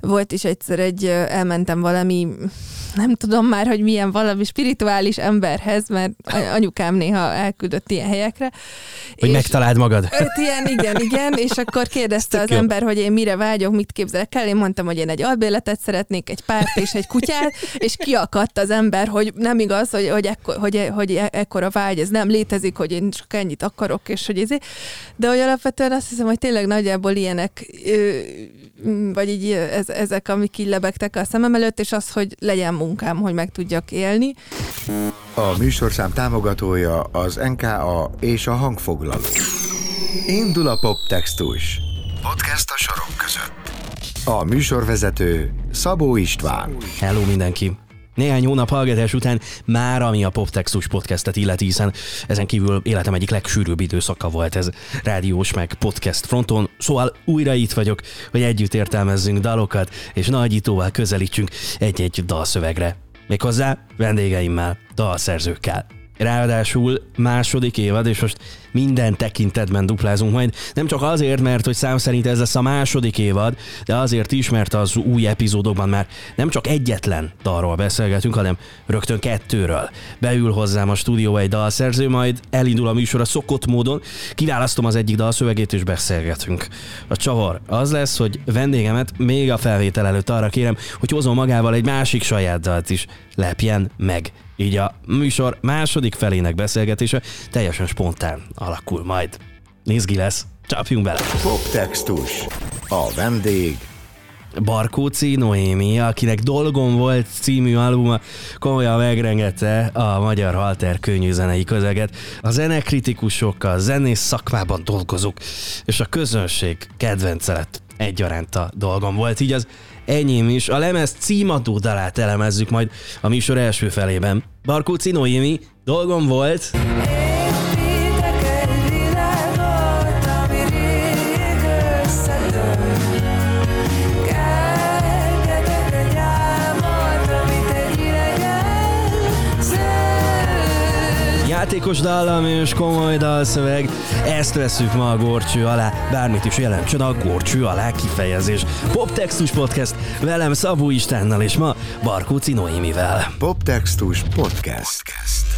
volt is egyszer egy, elmentem valami nem tudom már, hogy milyen valami spirituális emberhez, mert anyukám néha elküldött ilyen helyekre. Hogy és megtaláld magad. Öt ilyen, igen, igen, és akkor kérdezte az jó. ember, hogy én mire vágyok, mit képzelek el. Én mondtam, hogy én egy albéletet szeretnék, egy párt és egy kutyát, és kiakadt az ember, hogy nem igaz, hogy, hogy, ekkor, hogy, hogy e- ekkora vágy, ez nem létezik, hogy én csak ennyit akarok, és hogy ezért. De hogy alapvetően azt hiszem, hogy tényleg nagyjából ilyenek vagy így ez, ezek, amik így lebegtek a szemem előtt, és az, hogy legyen munkám, hogy meg tudjak élni. A műsorszám támogatója az NKA és a hangfoglaló. Indul a poptextus. Podcast a sorok között. A műsorvezető Szabó István. Hello mindenki! Néhány hónap hallgatás után már ami a Poptextus podcastet illeti, hiszen ezen kívül életem egyik legsűrűbb időszaka volt ez rádiós meg podcast fronton, szóval újra itt vagyok, hogy együtt értelmezzünk dalokat, és nagyítóval közelítsünk egy-egy dalszövegre. Méghozzá vendégeimmel, dalszerzőkkel. Ráadásul második évad, és most minden tekintetben duplázunk majd. Nem csak azért, mert hogy szám szerint ez lesz a második évad, de azért is, mert az új epizódokban már nem csak egyetlen dalról beszélgetünk, hanem rögtön kettőről. Beül hozzám a stúdió egy dalszerző, majd elindul a műsor a szokott módon, kiválasztom az egyik dalszövegét és beszélgetünk. A csavar az lesz, hogy vendégemet még a felvétel előtt arra kérem, hogy hozom magával egy másik saját dalt is. Lepjen meg így a műsor második felének beszélgetése teljesen spontán alakul majd. Nézgi lesz, csapjunk bele! Poptextus. A vendég Barkóci Noémi, akinek Dolgom volt című albuma komolyan megrengette a magyar halter könnyű zenei közeget. A zenekritikusok, a zenész szakmában dolgozók, és a közönség kedvence lett egyaránt a dolgom volt. Így az enyém is. A lemez címadó dalát elemezzük majd a műsor első felében. Barkóci Noémi, dolgom volt. Játékos dallam és komoly dalszöveg, ezt veszük ma a gorcső alá, bármit is jelentsen a gorcső alá kifejezés. Poptextus Podcast velem Szabó Istennel és ma Barkóci Noémivel. Poptextus Podcast.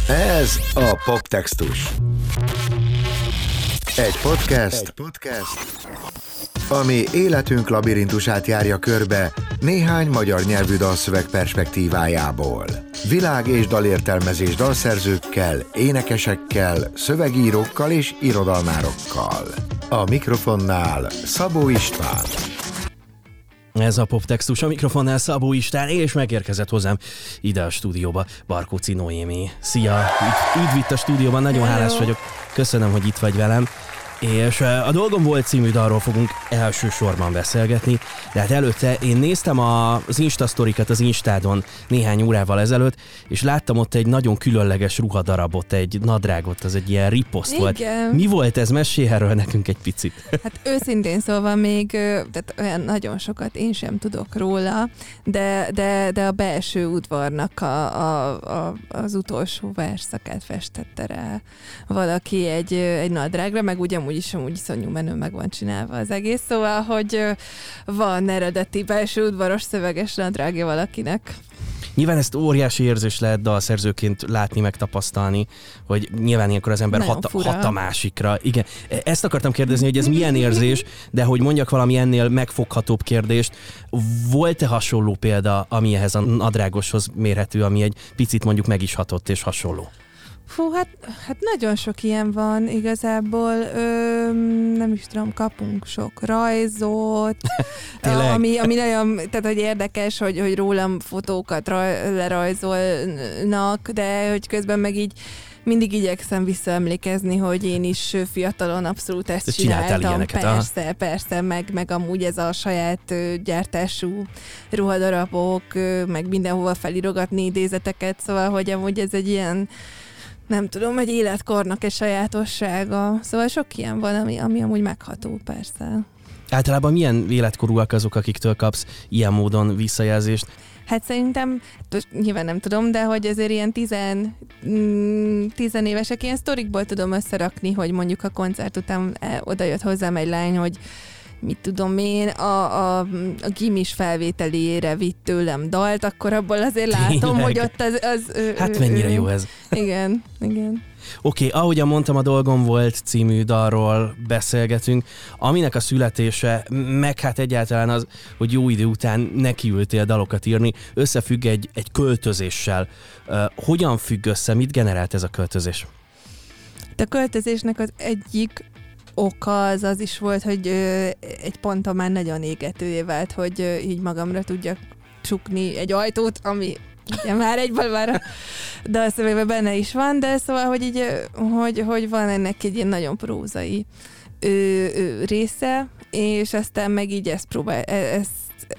Ez a Poptextus. Egy podcast, Egy podcast, ami életünk labirintusát járja körbe néhány magyar nyelvű dalszöveg perspektívájából. Világ- és dalértelmezés dalszerzőkkel, énekesekkel, szövegírókkal és irodalmárokkal. A mikrofonnál Szabó István. Ez a poptextus a mikrofonnál Szabó István, és megérkezett hozzám ide a stúdióba Barkóci Noémi. Szia! Üdv, itt a stúdióban, nagyon hálás vagyok. Köszönöm, hogy itt vagy velem. És a dolgom volt című dalról fogunk elsősorban beszélgetni, de hát előtte én néztem az Insta sztorikat az Instádon néhány órával ezelőtt, és láttam ott egy nagyon különleges ruhadarabot, egy nadrágot, az egy ilyen riposzt volt. Mi volt ez? Mesélj erről nekünk egy picit. Hát őszintén szólva még, tehát olyan nagyon sokat én sem tudok róla, de, de, de a belső udvarnak a, a, a, az utolsó verszakát festette rá valaki egy, egy nadrágra, meg ugyanúgy amúgy is amúgy iszonyú menő meg van csinálva az egész, szóval, hogy van eredeti belső udvaros szöveges nadrágja valakinek. Nyilván ezt óriási érzés lehet dalszerzőként látni, megtapasztalni, hogy nyilván ilyenkor az ember hat, hat a másikra. Igen, e, ezt akartam kérdezni, hogy ez milyen érzés, de hogy mondjak valami ennél megfoghatóbb kérdést, volt-e hasonló példa, ami ehhez a nadrágoshoz mérhető, ami egy picit mondjuk meg is hatott és hasonló? Fú, hát, hát nagyon sok ilyen van igazából, ö, nem is tudom, kapunk sok rajzot, ami, ami nagyon, tehát hogy érdekes, hogy, hogy rólam fotókat raj, lerajzolnak, de hogy közben meg így mindig igyekszem visszaemlékezni, hogy én is fiatalon abszolút ezt Te csináltam. Ilyeneket, persze, aha. persze, meg, meg amúgy ez a saját gyártású ruhadarabok, meg mindenhova felirogatni idézeteket, szóval hogy amúgy ez egy ilyen nem tudom, egy életkornak egy sajátossága. Szóval sok ilyen van, ami, ami amúgy megható, persze. Általában milyen életkorúak azok, akiktől kapsz ilyen módon visszajelzést? Hát szerintem, nyilván nem tudom, de hogy azért ilyen tizen, mm, tizenévesek ilyen sztorikból tudom összerakni, hogy mondjuk a koncert után eh, oda jött hozzám egy lány, hogy mit tudom én, a, a, a gimis felvételére vitt tőlem dalt, akkor abból azért látom, Tényleg? hogy ott az... az hát mennyire jó ez. Igen, igen. Oké, okay, ahogyan mondtam, a Dolgom volt című dalról beszélgetünk, aminek a születése, meg hát egyáltalán az, hogy jó idő után nekiültél dalokat írni, összefügg egy, egy költözéssel. Uh, hogyan függ össze, mit generált ez a költözés? A költözésnek az egyik oka az az is volt, hogy ö, egy ponton már nagyon égetővé vált, hogy ö, így magamra tudjak csukni egy ajtót, ami ugye már egyből már a dalszövegben benne is van, de szóval, hogy így, hogy, hogy van ennek egy ilyen nagyon prózai ö, ö, része, és aztán meg így ezt próbál, e, ezt,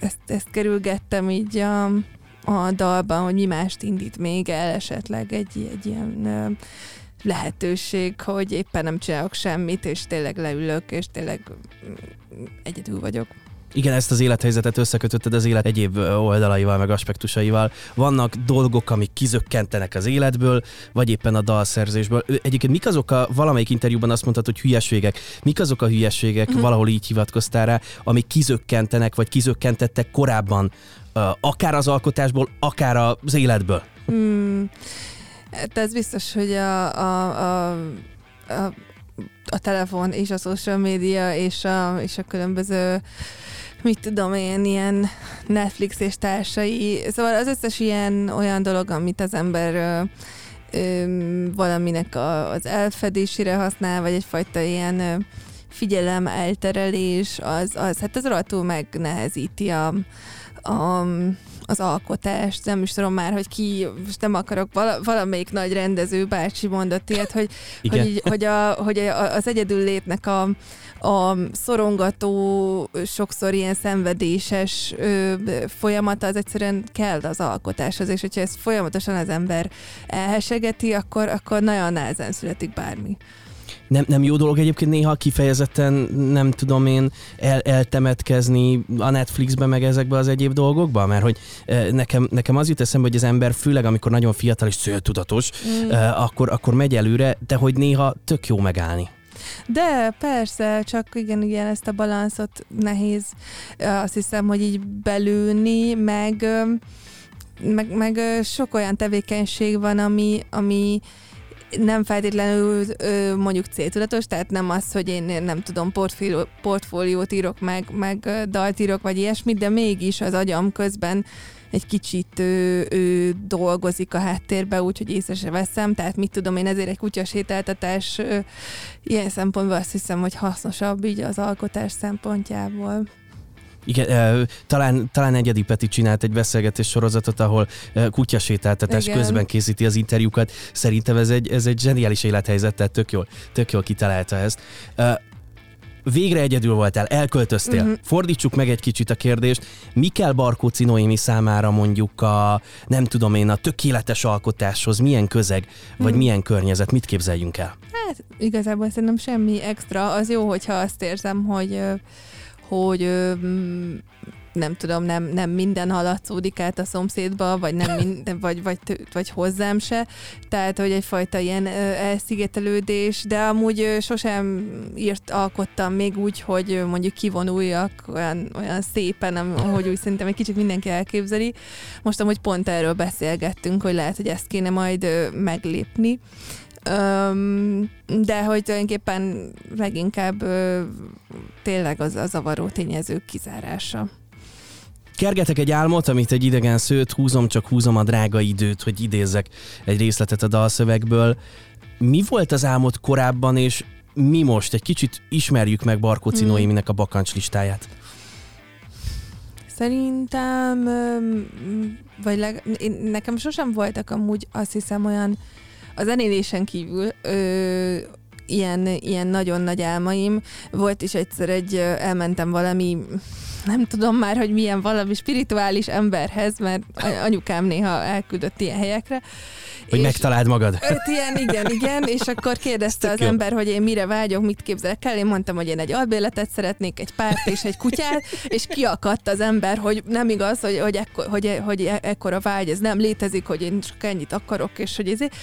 ezt, ezt kerülgettem így a, a dalban, hogy mi mást indít még el esetleg egy, egy ilyen ö, lehetőség, hogy éppen nem csinálok semmit, és tényleg leülök, és tényleg egyedül vagyok. Igen, ezt az élethelyzetet összekötötted az élet egyéb oldalaival, meg aspektusaival. Vannak dolgok, amik kizökkentenek az életből, vagy éppen a dalszerzésből. Egyébként mik azok a, valamelyik interjúban azt mondtad, hogy hülyeségek. Mik azok a hülyeségek, uh-huh. valahol így hivatkoztál rá, amik kizökkentenek, vagy kizökkentettek korábban, akár az alkotásból, akár az életből? Hmm. Hát ez biztos, hogy a, a, a, a, a telefon és a social média és a, és a különböző mit tudom én, ilyen Netflix és társai, szóval az összes ilyen olyan dolog, amit az ember ö, ö, valaminek a, az elfedésére használ, vagy egyfajta ilyen ö, figyelem elterelés, az, az hát az rohadtul megnehezíti a, a az alkotást, nem is tudom már, hogy ki, most nem akarok, vala, valamelyik nagy rendező bácsi mondott ilyet, hogy, hogy, így, hogy, a, hogy az egyedül létnek a, a szorongató, sokszor ilyen szenvedéses ö, folyamata az egyszerűen kell az alkotáshoz, és hogyha ezt folyamatosan az ember elhesegeti, akkor, akkor nagyon nehezen születik bármi nem, nem jó dolog egyébként néha kifejezetten, nem tudom én, el, eltemetkezni a Netflixbe, meg ezekbe az egyéb dolgokba? Mert hogy nekem, nekem az jut eszembe, hogy az ember, főleg amikor nagyon fiatal és céltudatos, mm. akkor, akkor megy előre, de hogy néha tök jó megállni. De persze, csak igen, igen, ezt a balanszot nehéz azt hiszem, hogy így belőni, meg, meg, meg sok olyan tevékenység van, ami, ami nem feltétlenül ö, mondjuk céltudatos, tehát nem az, hogy én nem tudom, portfólió, portfóliót írok meg, meg dalt írok, vagy ilyesmit, de mégis az agyam közben egy kicsit ő, ő dolgozik a háttérbe, úgyhogy észre se veszem, tehát mit tudom én, ezért egy kutyasétáltatás ilyen szempontból azt hiszem, hogy hasznosabb így az alkotás szempontjából. Igen, talán, talán Egyedi Peti csinált egy beszélgetés sorozatot, ahol kutyasétáltatás Igen. közben készíti az interjúkat. Szerintem ez egy, ez egy zseniális élethelyzet, tehát tök jól, tök jól kitalálta ezt. Végre egyedül voltál, elköltöztél. Uh-huh. Fordítsuk meg egy kicsit a kérdést. Mi kell Barkóci Noémi számára mondjuk a, nem tudom én, a tökéletes alkotáshoz? Milyen közeg, vagy uh-huh. milyen környezet? Mit képzeljünk el? Hát igazából szerintem semmi extra. Az jó, hogyha azt érzem, hogy hogy nem tudom, nem, nem minden haladszódik át a szomszédba, vagy, nem minden, vagy, vagy, vagy hozzám se. Tehát, hogy egyfajta ilyen elszigetelődés, de amúgy sosem írt, alkottam még úgy, hogy mondjuk kivonuljak olyan, olyan szépen, ahogy úgy szerintem egy kicsit mindenki elképzeli. Most amúgy pont erről beszélgettünk, hogy lehet, hogy ezt kéne majd meglépni. Öm, de hogy tulajdonképpen leginkább ö, tényleg az a zavaró tényezők kizárása. Kergetek egy álmot, amit egy idegen szőt, húzom, csak húzom a drága időt, hogy idézzek egy részletet a dalszövegből. Mi volt az álmod korábban, és mi most? Egy kicsit ismerjük meg Barkóci hmm. A bakancs listáját. Szerintem, vagy leg, én, nekem sosem voltak amúgy azt hiszem olyan a zenélésen kívül ö, ilyen, ilyen nagyon nagy álmaim. Volt is egyszer egy, elmentem valami nem tudom már, hogy milyen valami spirituális emberhez, mert anyukám néha elküldött ilyen helyekre, hogy és megtaláld magad. Öt ilyen, igen, igen, és akkor kérdezte az jó. ember, hogy én mire vágyok, mit képzelek el. Én mondtam, hogy én egy albéletet szeretnék, egy párt és egy kutyát, és kiakadt az ember, hogy nem igaz, hogy, hogy, ekkor, hogy, hogy ekkora vágy, ez nem létezik, hogy én csak ennyit akarok, és hogy ezért.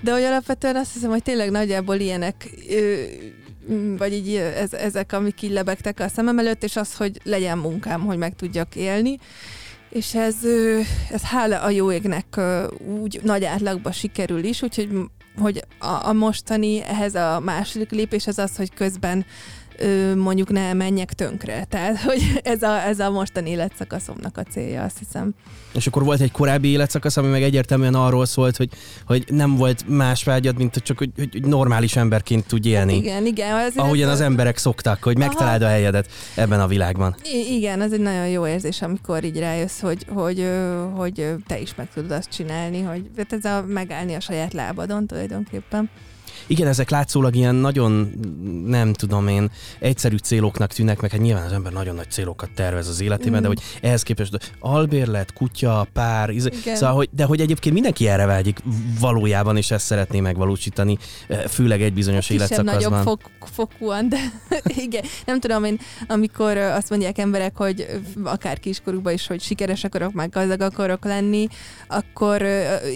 De hogy alapvetően azt hiszem, hogy tényleg nagyjából ilyenek vagy így ez, ezek, amik így lebegtek a szemem előtt, és az, hogy legyen munkám, hogy meg tudjak élni. És ez, ez hála a jó égnek úgy nagy átlagban sikerül is, úgyhogy hogy a, a mostani ehhez a második lépés az az, hogy közben mondjuk ne menjek tönkre. Tehát, hogy ez a, ez a mostani életszakaszomnak a célja, azt hiszem. És akkor volt egy korábbi életszakasz, ami meg egyértelműen arról szólt, hogy, hogy nem volt más vágyad, mint csak hogy, hogy normális emberként tudj élni. Hát igen, igen. Azért Ahogyan az emberek szoktak, hogy megtaláld Aha. a helyedet ebben a világban. I- igen, ez egy nagyon jó érzés, amikor így rájössz, hogy, hogy, hogy te is meg tudod azt csinálni, hogy hát ez a megállni a saját lábadon tulajdonképpen. Igen, ezek látszólag ilyen nagyon, nem tudom én, egyszerű céloknak tűnnek, meg hát nyilván az ember nagyon nagy célokat tervez az életében, mm. de hogy ehhez képest albérlet, kutya, pár, izé, szóval, hogy, de hogy egyébként mindenki erre vágyik valójában, és ezt szeretné megvalósítani, eh, főleg egy bizonyos hát életszakaszban. nagyobb fok, fokúan, de igen, nem tudom én, amikor azt mondják emberek, hogy akár kiskorukban is, hogy sikeres akarok, meg gazdag akarok lenni, akkor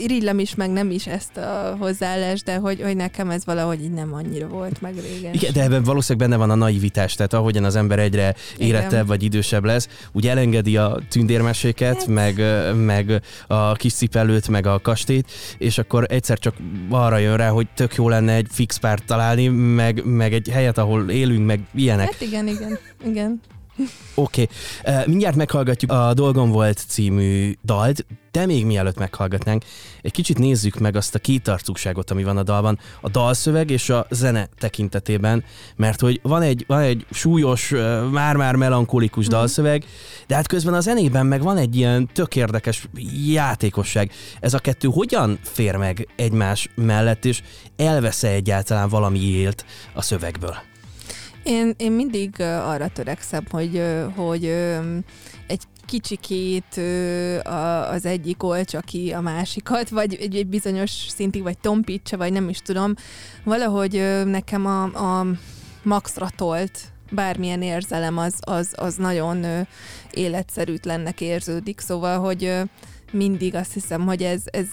irigylem is, meg nem is ezt a hozzáállást, de hogy, hogy nekem ez valahogy így nem annyira volt meg régen. Igen, de ebben valószínűleg benne van a naivitás, tehát ahogyan az ember egyre érettebb vagy idősebb lesz, úgy elengedi a tündérmeséket, hát. meg, meg a kis cipelőt, meg a kastélyt, és akkor egyszer csak arra jön rá, hogy tök jó lenne egy fix párt találni, meg, meg egy helyet, ahol élünk, meg ilyenek. Hát igen, igen, igen. Oké, okay. uh, mindjárt meghallgatjuk a Dolgom volt című dalt, de még mielőtt meghallgatnánk, egy kicsit nézzük meg azt a kétarcúságot, ami van a dalban, a dalszöveg és a zene tekintetében, mert hogy van egy, van egy súlyos, már-már melankolikus mm. dalszöveg, de hát közben a zenében meg van egy ilyen tök érdekes játékosság. Ez a kettő hogyan fér meg egymás mellett, és elvesz egyáltalán valami élt a szövegből? Én, én mindig arra törekszem, hogy, hogy egy kicsikét az egyik olcsa ki a másikat, vagy egy, egy bizonyos szintig, vagy tompítsa, vagy nem is tudom. Valahogy nekem a, a maxra tolt bármilyen érzelem, az, az, az nagyon életszerűtlennek érződik, szóval, hogy mindig azt hiszem, hogy ez, ez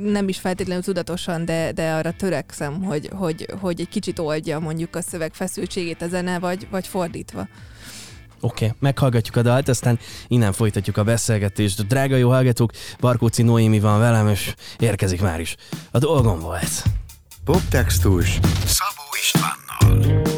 nem is feltétlenül tudatosan, de, de arra törekszem, hogy, hogy, hogy egy kicsit oldja mondjuk a szöveg feszültségét a zene, vagy, vagy fordítva. Oké, okay, meghallgatjuk a dalt, aztán innen folytatjuk a beszélgetést. Drága jó hallgatók, Barkóci Noémi van velem, és érkezik már is. A dolgom volt. Poptextus Szabó Istvánnal.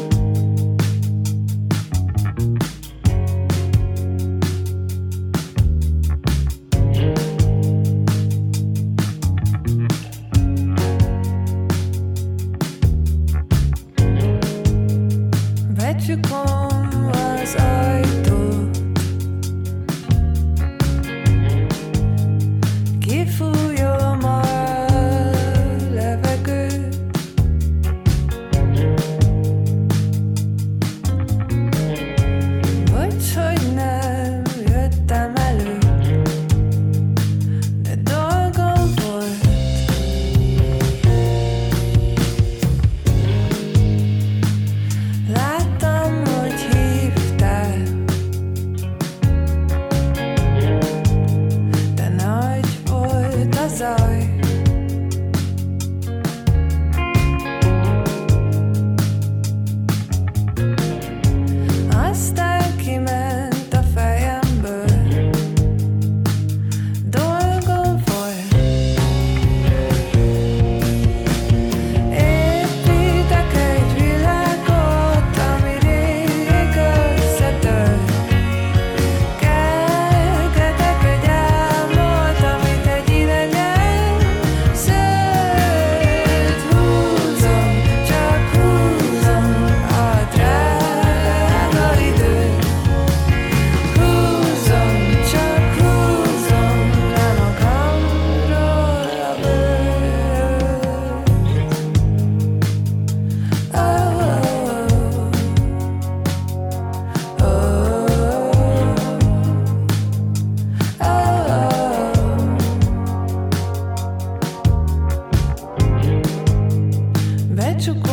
took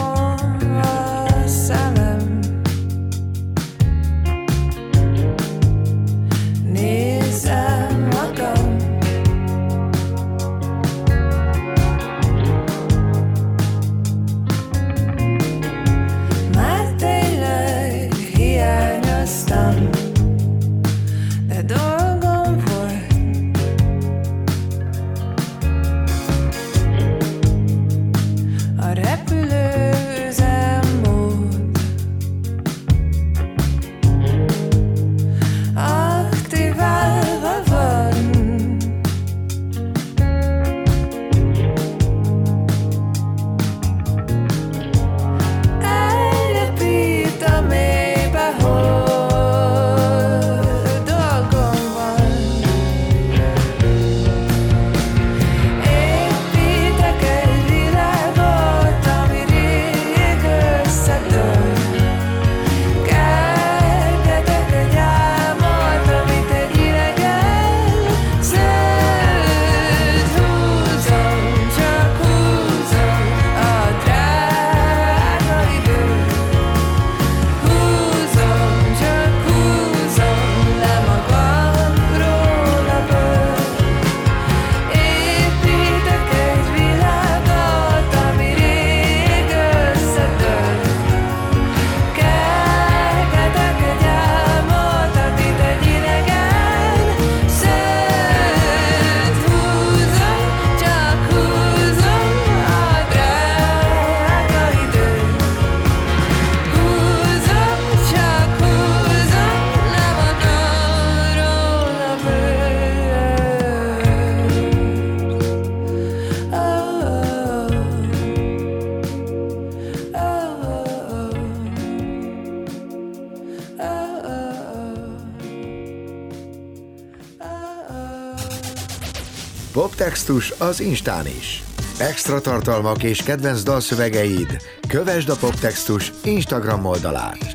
Poptextus az Instán is. Extra tartalmak és kedvenc dalszövegeid. Kövesd a Poptextus Instagram oldalát.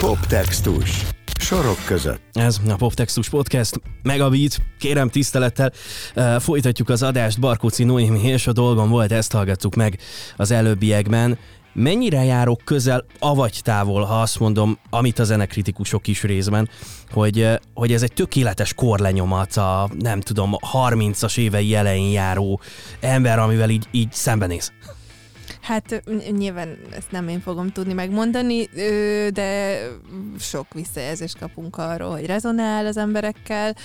Poptextus. Sorok között. Ez a Poptextus Podcast, Megabit, kérem tisztelettel, uh, folytatjuk az adást, Barkóci Noémi és a dolgom volt, ezt hallgattuk meg az előbbiekben. Mennyire járok közel, avagy távol, ha azt mondom, amit a zenekritikusok is részben, hogy, hogy ez egy tökéletes korlenyomat a, nem tudom, 30-as évei elején járó ember, amivel így, így szembenéz? Hát nyilván ezt nem én fogom tudni megmondani, de sok visszajelzést kapunk arról, hogy rezonál az emberekkel,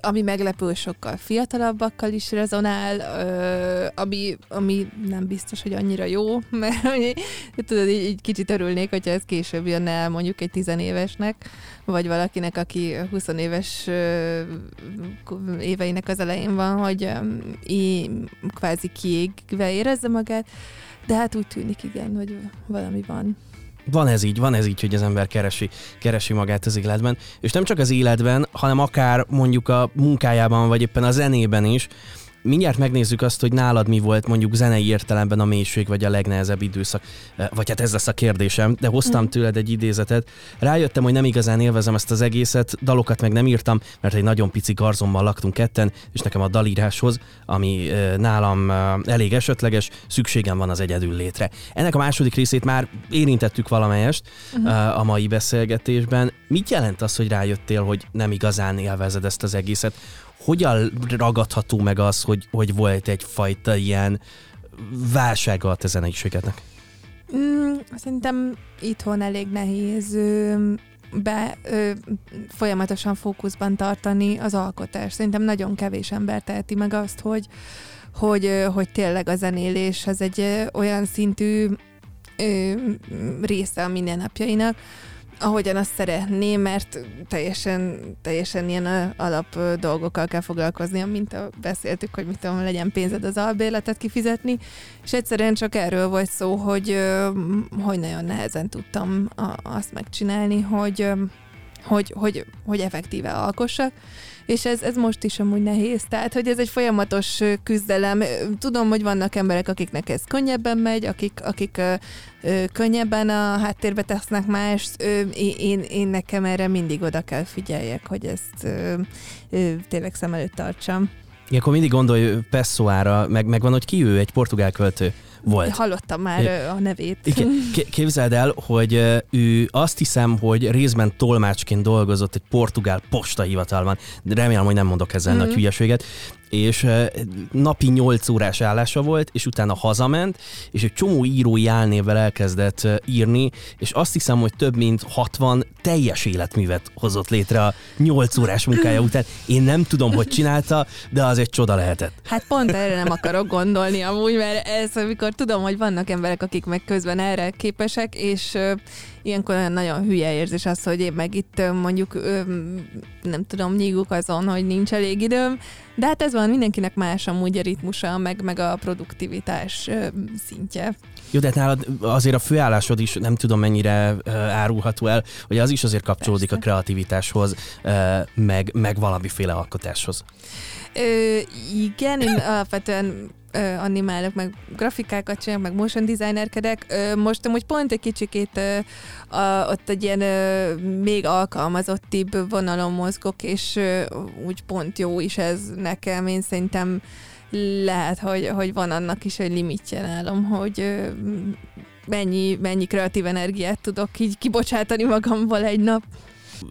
ami meglepő, sokkal fiatalabbakkal is rezonál, ami, ami nem biztos, hogy annyira jó, mert tudod, így, így kicsit örülnék, hogyha ez később jönne el mondjuk egy tizenévesnek, vagy valakinek, aki 20 éves éveinek az elején van, hogy így kvázi kiégve érezze magát, de hát úgy tűnik igen, hogy valami van. Van ez így, van ez így, hogy az ember keresi, keresi magát az életben, és nem csak az életben, hanem akár mondjuk a munkájában, vagy éppen a zenében is, mindjárt megnézzük azt, hogy nálad mi volt mondjuk zenei értelemben a mélység, vagy a legnehezebb időszak, eh, vagy hát ez lesz a kérdésem, de hoztam mm. tőled egy idézetet. Rájöttem, hogy nem igazán élvezem ezt az egészet, dalokat meg nem írtam, mert egy nagyon pici garzommal laktunk ketten, és nekem a dalíráshoz, ami eh, nálam eh, elég esetleges, szükségem van az egyedül létre. Ennek a második részét már érintettük valamelyest uh-huh. a mai beszélgetésben. Mit jelent az, hogy rájöttél, hogy nem igazán élvezed ezt az egészet? Hogyan ragadható meg az, hogy, hogy volt egyfajta ilyen válsága a te zeneiségednek? Mm, szerintem itthon elég nehéz be ö, folyamatosan fókuszban tartani az alkotást. Szerintem nagyon kevés ember teheti meg azt, hogy, hogy, hogy tényleg a zenélés az egy olyan szintű ö, része a mindennapjainak, ahogyan azt szeretném, mert teljesen, teljesen ilyen alap dolgokkal kell foglalkozni, mint a beszéltük, hogy mit tudom, legyen pénzed az albérletet kifizetni, és egyszerűen csak erről volt szó, hogy, hogy nagyon nehezen tudtam azt megcsinálni, hogy, hogy, hogy, hogy effektíve alkossak, és ez, ez most is amúgy nehéz. Tehát, hogy ez egy folyamatos küzdelem. Tudom, hogy vannak emberek, akiknek ez könnyebben megy, akik, akik ö, ö, könnyebben a háttérbe tesznek más. Ö, én, én nekem erre mindig oda kell figyeljek, hogy ezt ö, ö, tényleg szem előtt tartsam. Ilyenkor mindig gondolj Pessoára, meg, meg van, hogy ki ő, egy portugál költő volt. Hallottam már é. a nevét. Igen. Képzeld el, hogy ő azt hiszem, hogy részben tolmácsként dolgozott egy portugál postahivatalban. Remélem, hogy nem mondok ezzel mm. nagy hülyeséget és napi 8 órás állása volt, és utána hazament, és egy csomó írói álnévvel elkezdett írni, és azt hiszem, hogy több mint 60 teljes életművet hozott létre a 8 órás munkája után. Én nem tudom, hogy csinálta, de az egy csoda lehetett. Hát pont erre nem akarok gondolni amúgy, mert ez, amikor tudom, hogy vannak emberek, akik meg közben erre képesek, és ilyenkor olyan nagyon hülye érzés az, hogy én meg itt mondjuk nem tudom, nyíguk azon, hogy nincs elég időm, de hát ez van, mindenkinek más amúgy a ritmusa, meg, meg a produktivitás szintje. Jó, de hát nálad azért a főállásod is nem tudom mennyire árulható el, hogy az is azért kapcsolódik Persze. a kreativitáshoz, meg, meg valamiféle alkotáshoz. Ö, igen, én alapvetően animálok, meg grafikákat csinálok, meg motion designerkedek. Most amúgy pont egy kicsikét a, ott egy ilyen még alkalmazottibb vonalon mozgok, és úgy pont jó is ez nekem. Én szerintem lehet, hogy, hogy van annak is egy limitje nálam, hogy mennyi, mennyi kreatív energiát tudok így kibocsátani magamból egy nap.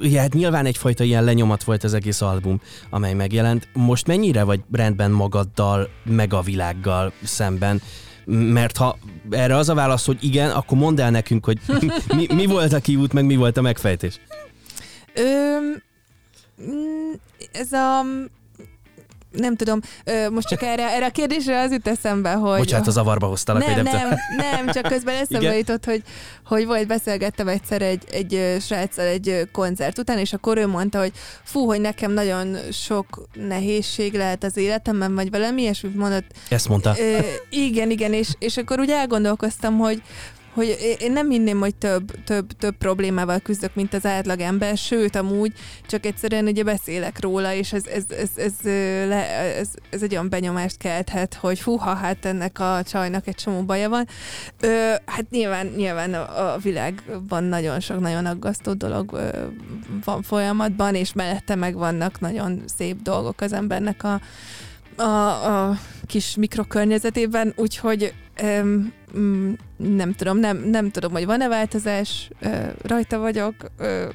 Ja, hát nyilván egyfajta ilyen lenyomat volt az egész album, amely megjelent. Most mennyire vagy rendben magaddal, meg a világgal szemben? Mert ha erre az a válasz, hogy igen, akkor mondd el nekünk, hogy mi, mi volt a kiút, meg mi volt a megfejtés. Ö, mm, ez a nem tudom, most csak erre, erre a kérdésre az jut eszembe, hogy... Bocsánat, az zavarba hoztalak, nem, nem, nem, nem, csak közben eszembe Igen? jutott, hogy, hogy volt, beszélgettem egyszer egy, egy sráccal egy koncert után, és akkor ő mondta, hogy fú, hogy nekem nagyon sok nehézség lehet az életemben, vagy valami ilyesmit mondott. Ezt mondta. Ö, igen, igen, és, és akkor úgy elgondolkoztam, hogy hogy én nem hinném, hogy több, több, több problémával küzdök, mint az átlag ember, sőt, amúgy csak egyszerűen ugye beszélek róla, és ez, ez, ez, ez, le, ez, ez egy olyan benyomást kelthet, hogy húha, hát ennek a csajnak egy csomó baja van. Ö, hát nyilván, nyilván a világban nagyon sok nagyon aggasztó dolog van folyamatban, és mellette meg vannak nagyon szép dolgok az embernek a, a, a kis mikrokörnyezetében, úgyhogy öm, mm, nem tudom, nem, nem tudom, hogy van-e változás, ö, rajta vagyok, ö,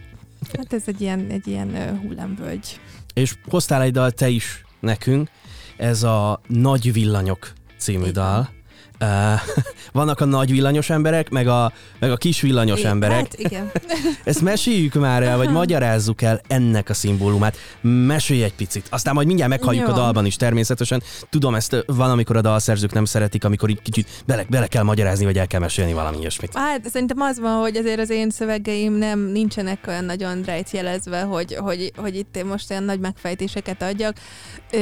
hát ez egy ilyen, egy ilyen ö, hullámvölgy. És hoztál egy dal te is nekünk, ez a Nagy Villanyok című Igen. dal. Vannak a nagy villanyos emberek, meg a, meg a kis villanyos igen, emberek. Hát igen. Ezt meséljük már el, vagy magyarázzuk el ennek a szimbólumát. Mesélj egy picit. Aztán majd mindjárt meghalljuk Jó. a dalban is természetesen. Tudom, ezt van, amikor a dalszerzők nem szeretik, amikor így kicsit bele, bele kell magyarázni, vagy el kell mesélni valami ilyesmit. Hát szerintem az van, hogy azért az én szövegeim nem nincsenek olyan nagyon jelezve, hogy, hogy, hogy itt én most olyan nagy megfejtéseket adjak. Ö,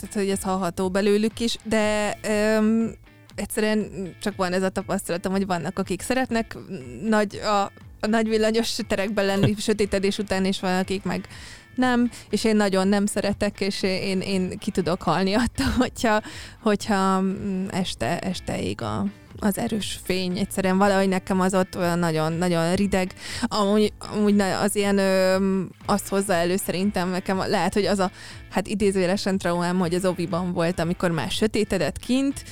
tehát, hogy ez hallható belőlük is, de öm, egyszerűen csak van ez a tapasztalatom, hogy vannak, akik szeretnek nagy, a, a nagy villanyos terekben lenni sötétedés után, és van, akik meg nem, és én nagyon nem szeretek, és én, én ki tudok halni attól, hogyha, hogyha mm, este, este ég a, az erős fény. Egyszerűen valahogy nekem az ott olyan nagyon, nagyon rideg. Amúgy, amúgy az ilyen ö, azt hozza elő szerintem nekem, lehet, hogy az a hát idézőjelesen traumám, hogy az oviban volt, amikor már sötétedett kint,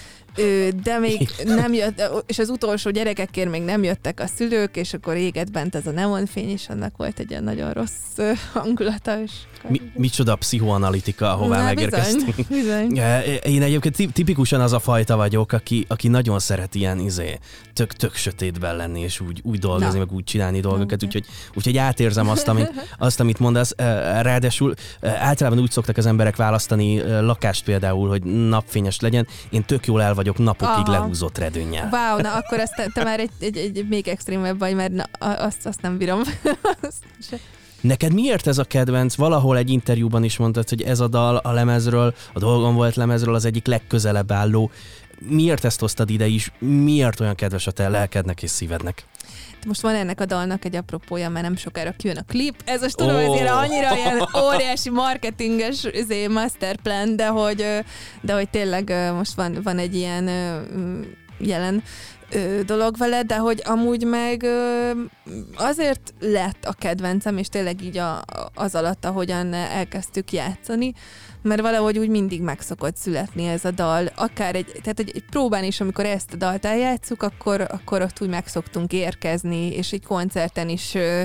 de még nem jött, és az utolsó gyerekekért még nem jöttek a szülők, és akkor égett bent ez a neonfény, és annak volt egy ilyen nagyon rossz hangulata. És Mi, micsoda pszichoanalitika, ahová Na, megérkeztünk. Bizony, bizony. Én egyébként tipikusan az a fajta vagyok, aki, aki nagyon szeret ilyen izé, tök, tök sötétben lenni, és úgy, úgy dolgozni, Na. meg úgy csinálni dolgokat, Na, úgyhogy, úgyhogy átérzem azt, amit, azt, amit mondasz. Ráadásul általában úgy szoktak az emberek választani lakást például, hogy napfényes legyen. Én tök jól el vagyok napokig Aha. lehúzott redőnnyel. Wow, na akkor ezt te, te már egy, egy, egy még extrémebb vagy, mert na, azt, azt nem bírom. Neked miért ez a kedvenc? Valahol egy interjúban is mondtad, hogy ez a dal a lemezről, a dolgon volt lemezről az egyik legközelebb álló. Miért ezt hoztad ide is? Miért olyan kedves a te lelkednek és szívednek? Most van ennek a dalnak egy apropója, mert nem sokára kijön a klip. Ez most tudom, oh. ezért annyira ilyen óriási marketinges izé, masterplan, de hogy, de hogy tényleg most van, van egy ilyen jelen dolog vele, de hogy amúgy meg azért lett a kedvencem, és tényleg így a, az alatt, ahogyan elkezdtük játszani, mert valahogy úgy mindig meg szokott születni ez a dal. Akár egy, tehát egy, egy próbán is, amikor ezt a dalt eljátszuk, akkor, akkor ott úgy meg szoktunk érkezni, és egy koncerten is ö,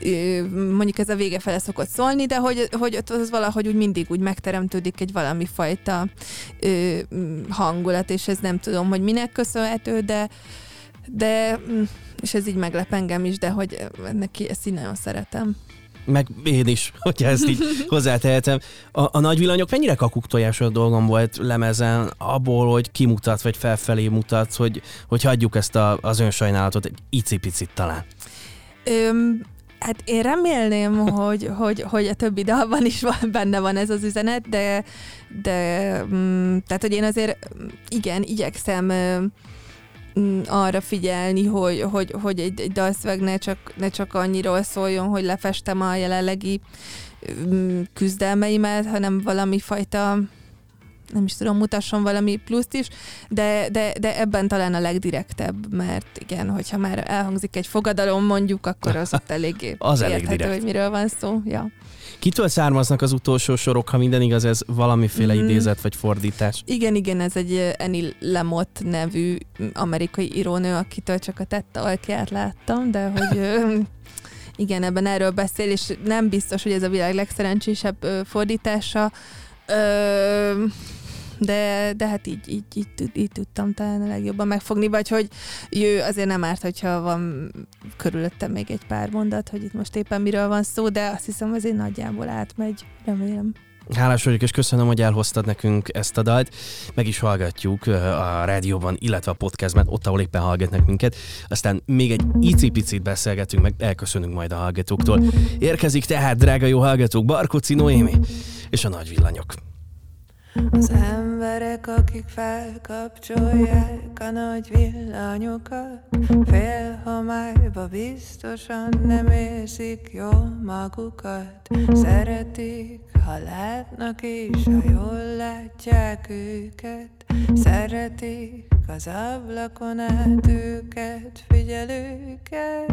ö, mondjuk ez a vége fele szokott szólni, de hogy, hogy ott az valahogy úgy mindig úgy megteremtődik egy valami fajta ö, hangulat, és ez nem tudom, hogy minek köszönhető, de de, és ez így meglep engem is, de hogy neki ezt így nagyon szeretem meg én is, hogyha ezt így hozzátehetem. A, a nagy villanyok mennyire kakuktojás a dolgom volt lemezen, abból, hogy kimutat, vagy felfelé mutat, hogy, hogy hagyjuk ezt a, az önsajnálatot egy icipicit talán. Öm, hát én remélném, hogy, hogy, hogy a többi dalban is van, benne van ez az üzenet, de, de mm, tehát, hogy én azért igen, igyekszem Mm, arra figyelni, hogy, hogy, hogy egy, egy dalszöveg ne csak, ne csak annyiról szóljon, hogy lefestem a jelenlegi mm, küzdelmeimet, hanem valami fajta nem is tudom, mutasson valami pluszt is, de, de, de ebben talán a legdirektebb, mert igen, hogyha már elhangzik egy fogadalom mondjuk, akkor az ott eléggé az érthető, elég direkt. hogy miről van szó. Ja. Kitől származnak az utolsó sorok, ha minden igaz, ez valamiféle mm. idézet vagy fordítás? Igen, igen, ez egy Annie Lemott nevű amerikai írónő, akitől csak a tette alkját láttam, de hogy igen, ebben erről beszél, és nem biztos, hogy ez a világ legszerencsésebb fordítása. Ö, de, de hát így, így, így, így, tudtam talán a legjobban megfogni, vagy hogy jö, azért nem árt, hogyha van körülöttem még egy pár mondat, hogy itt most éppen miről van szó, de azt hiszem azért nagyjából átmegy, remélem. Hálás vagyok, és köszönöm, hogy elhoztad nekünk ezt a dalt. Meg is hallgatjuk a rádióban, illetve a podcastben, ott, ahol éppen hallgatnak minket. Aztán még egy icipicit beszélgetünk, meg elköszönünk majd a hallgatóktól. Érkezik tehát, drága jó hallgatók, Barkóci Noémi és a nagy villanyok. Az em- emberek, akik felkapcsolják a nagy villanyokat Fél homályba biztosan nem érzik jól magukat. Szeretik, ha látnak és ha jól látják őket. Szeretik az ablakon át őket, figyelőket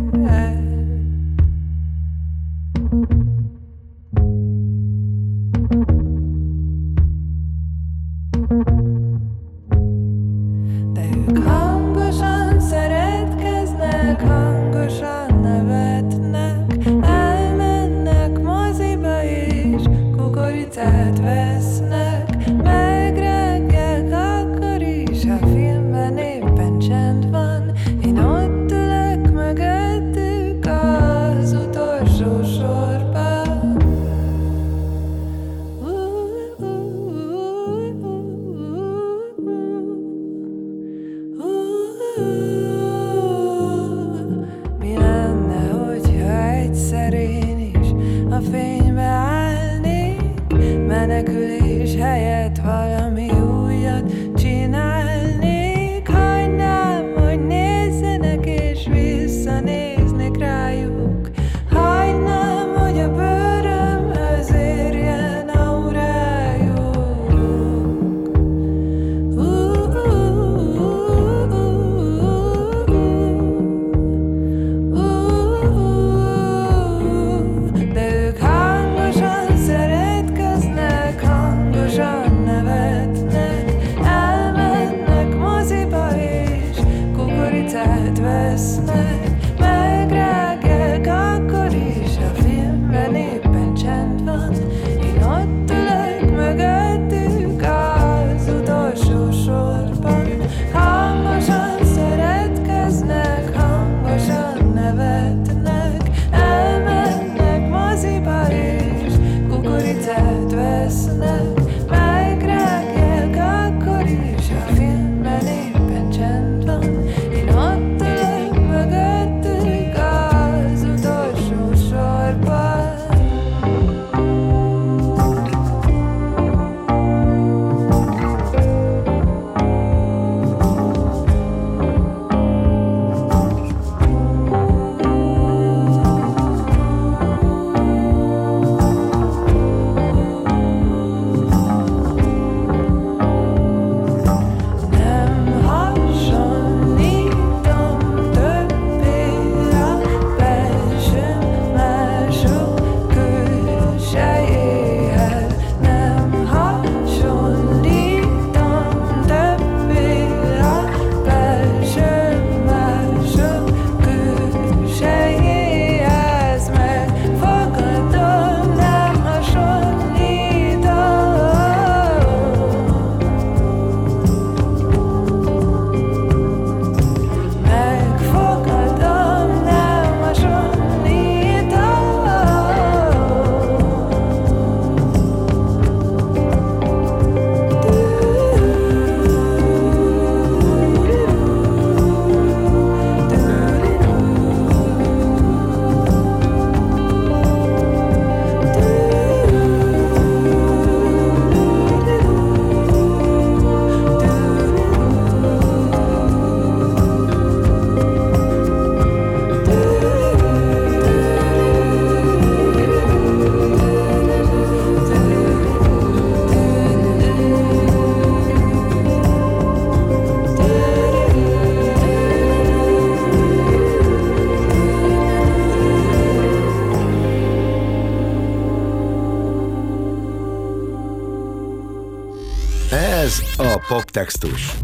Poptextus.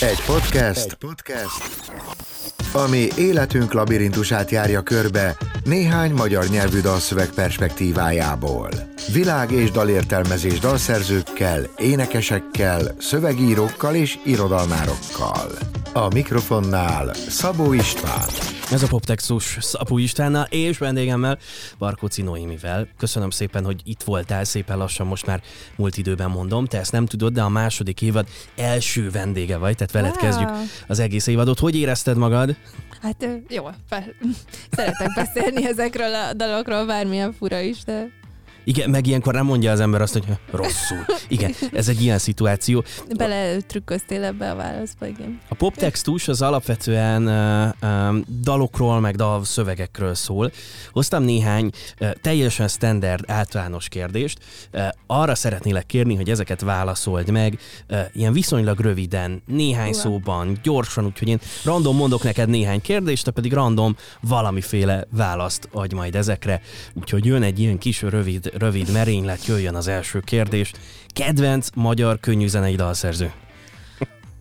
Egy podcast, Egy podcast, ami életünk labirintusát járja körbe néhány magyar nyelvű dalszöveg perspektívájából. Világ- és dalértelmezés dalszerzőkkel, énekesekkel, szövegírókkal és irodalmárokkal. A mikrofonnál Szabó István. Ez a Poptexus Szapu Istvánnal és vendégemmel, Barkóci Noémivel. Köszönöm szépen, hogy itt voltál, szépen lassan most már múlt időben mondom. Te ezt nem tudod, de a második évad első vendége vagy, tehát veled wow. kezdjük az egész évadot. Hogy érezted magad? Hát jó, fel. szeretek beszélni ezekről a dalokról, bármilyen fura is, de Igen, meg ilyenkor nem mondja az ember azt, hogy rosszul. Igen, ez egy ilyen szituáció. Bele trükköztél ebbe a válaszba, igen. A poptextus az alapvetően uh, um, dalokról, meg dalszövegekről szól. Hoztam néhány uh, teljesen standard, általános kérdést. Uh, arra szeretnélek kérni, hogy ezeket válaszold meg, uh, ilyen viszonylag röviden, néhány Ua. szóban, gyorsan, úgyhogy én random mondok neked néhány kérdést, te pedig random valamiféle választ adj majd ezekre. Úgyhogy jön egy ilyen kis rövid, rövid merénylet, jöjjön az első kérdés. Kedvenc magyar könnyűzenei dalszerző?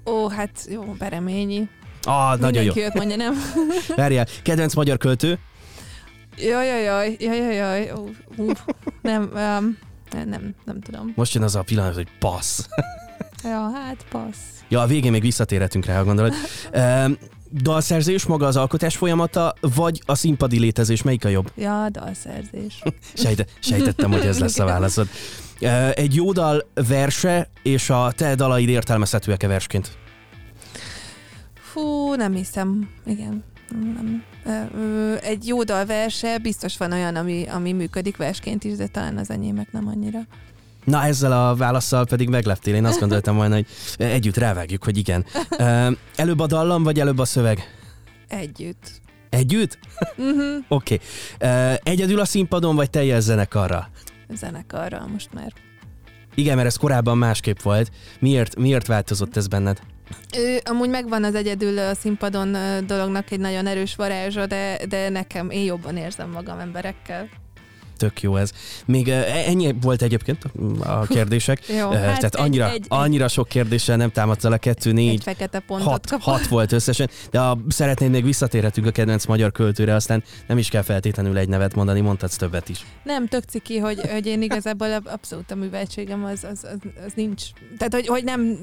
Ó, hát jó, Bereményi. Ah, nagyon jó. Mindenki mondja, nem? Várjál, kedvenc magyar költő? Jaj, jaj, jaj, jaj, jaj. Uh, nem, um, nem, nem tudom. Most jön az a pillanat, hogy passz. ja, hát passz. Ja, a végén még visszatérhetünk rá, ha gondolod. Um, dalszerzés, maga az alkotás folyamata, vagy a színpadi létezés, melyik a jobb? Ja, dalszerzés. Sejte, sejtettem, hogy ez lesz a válaszod. Egy jó dal verse, és a te dalaid értelmezhetőek-e versként? Fú, nem hiszem. Igen. Nem. Egy jó dal verse, biztos van olyan, ami, ami működik versként is, de talán az enyémek nem annyira. Na ezzel a válaszsal pedig megleptél. Én azt gondoltam volna, hogy együtt rávágjuk, hogy igen. Előbb a dallam, vagy előbb a szöveg? Együtt. Együtt? Uh-huh. Oké. Okay. Egyedül a színpadon, vagy teljes zenekarra? Zenekarra most már. Igen, mert ez korábban másképp volt. Miért, miért változott ez benned? Ő, amúgy megvan az egyedül a színpadon dolognak egy nagyon erős varázsa, de, de nekem én jobban érzem magam emberekkel tök jó ez. Még ennyi volt egyébként a kérdések. jó, hát Tehát annyira, egy, egy, annyira sok kérdéssel nem támadsz a kettő, négy, fekete pontot hat, hat volt összesen. De ha szeretnéd, még visszatérhetünk a kedvenc magyar költőre, aztán nem is kell feltétlenül egy nevet mondani, mondhatsz többet is. Nem, tök ciki, hogy, hogy én igazából abszolút a műveltségem az, az, az, az nincs. Tehát, hogy, hogy nem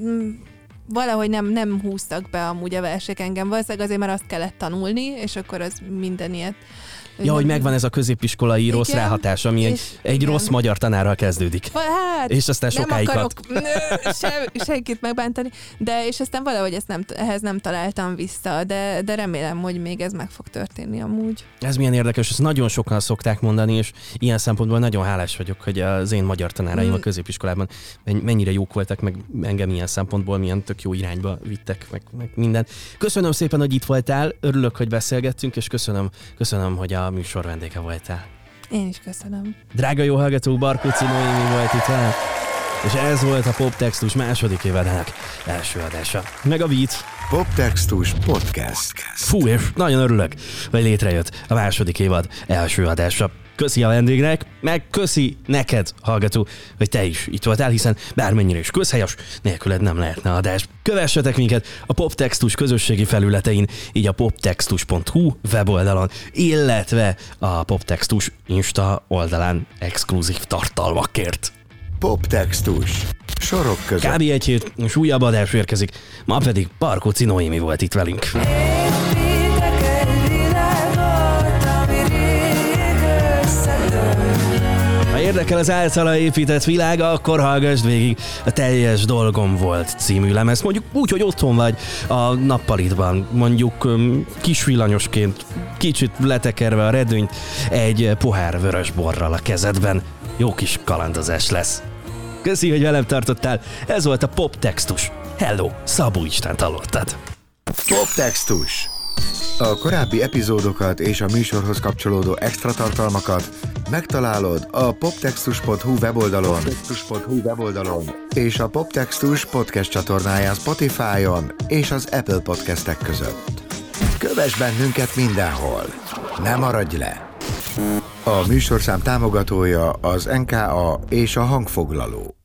valahogy nem, nem húztak be amúgy a versek engem. Valószínűleg azért, mert azt kellett tanulni, és akkor az minden ilyet Ja, hogy megvan ez a középiskolai igen, rossz ráhatás, ami egy, egy igen. rossz magyar tanárral kezdődik. Hát, és aztán sokáig nem akarok se, senkit megbántani, de és aztán valahogy ezt nem, ehhez nem találtam vissza, de, de remélem, hogy még ez meg fog történni amúgy. Ez milyen érdekes, ezt nagyon sokan szokták mondani, és ilyen szempontból nagyon hálás vagyok, hogy az én magyar tanáraim hmm. a középiskolában mennyire jók voltak, meg engem ilyen szempontból milyen tök jó irányba vittek, meg, meg minden. Köszönöm szépen, hogy itt voltál, örülök, hogy beszélgettünk, és köszönöm, köszönöm, hogy a műsor vendége voltál. Én is köszönöm. Drága jó hallgató, Barkóci Noémi volt itt velem, és ez volt a Poptextus második évadának első adása. Meg a Beat. Poptextus Podcast. Fú, és nagyon örülök, hogy létrejött a második évad első adása. Köszi a vendégnek, meg köszi neked, hallgató, hogy te is itt voltál, hiszen bármennyire is közhelyes, nélküled nem lehetne adás. Kövessetek minket a Poptextus közösségi felületein, így a poptextus.hu weboldalon, illetve a Poptextus Insta oldalán exkluzív tartalmakért. Poptextus. Sorok között. Kb. egy hét, és újabb adás érkezik. Ma pedig Parkó Cinóimi volt itt velünk. érdekel az általa épített világ, akkor hallgassd végig a Teljes Dolgom volt című lemez. Mondjuk úgy, hogy otthon vagy a nappalitban, mondjuk kis villanyosként, kicsit letekerve a redőnyt, egy pohár vörös borral a kezedben. Jó kis kalandozás lesz. Köszi, hogy velem tartottál. Ez volt a Pop Textus. Hello, Szabó Istent hallottad. Pop Textus. A korábbi epizódokat és a műsorhoz kapcsolódó extra tartalmakat megtalálod a poptextus.hu weboldalon, poptextus.hu weboldalon és a Poptextus podcast csatornáján Spotify-on és az Apple podcastek között. Kövess bennünket mindenhol! Ne maradj le! A műsorszám támogatója az NKA és a hangfoglaló.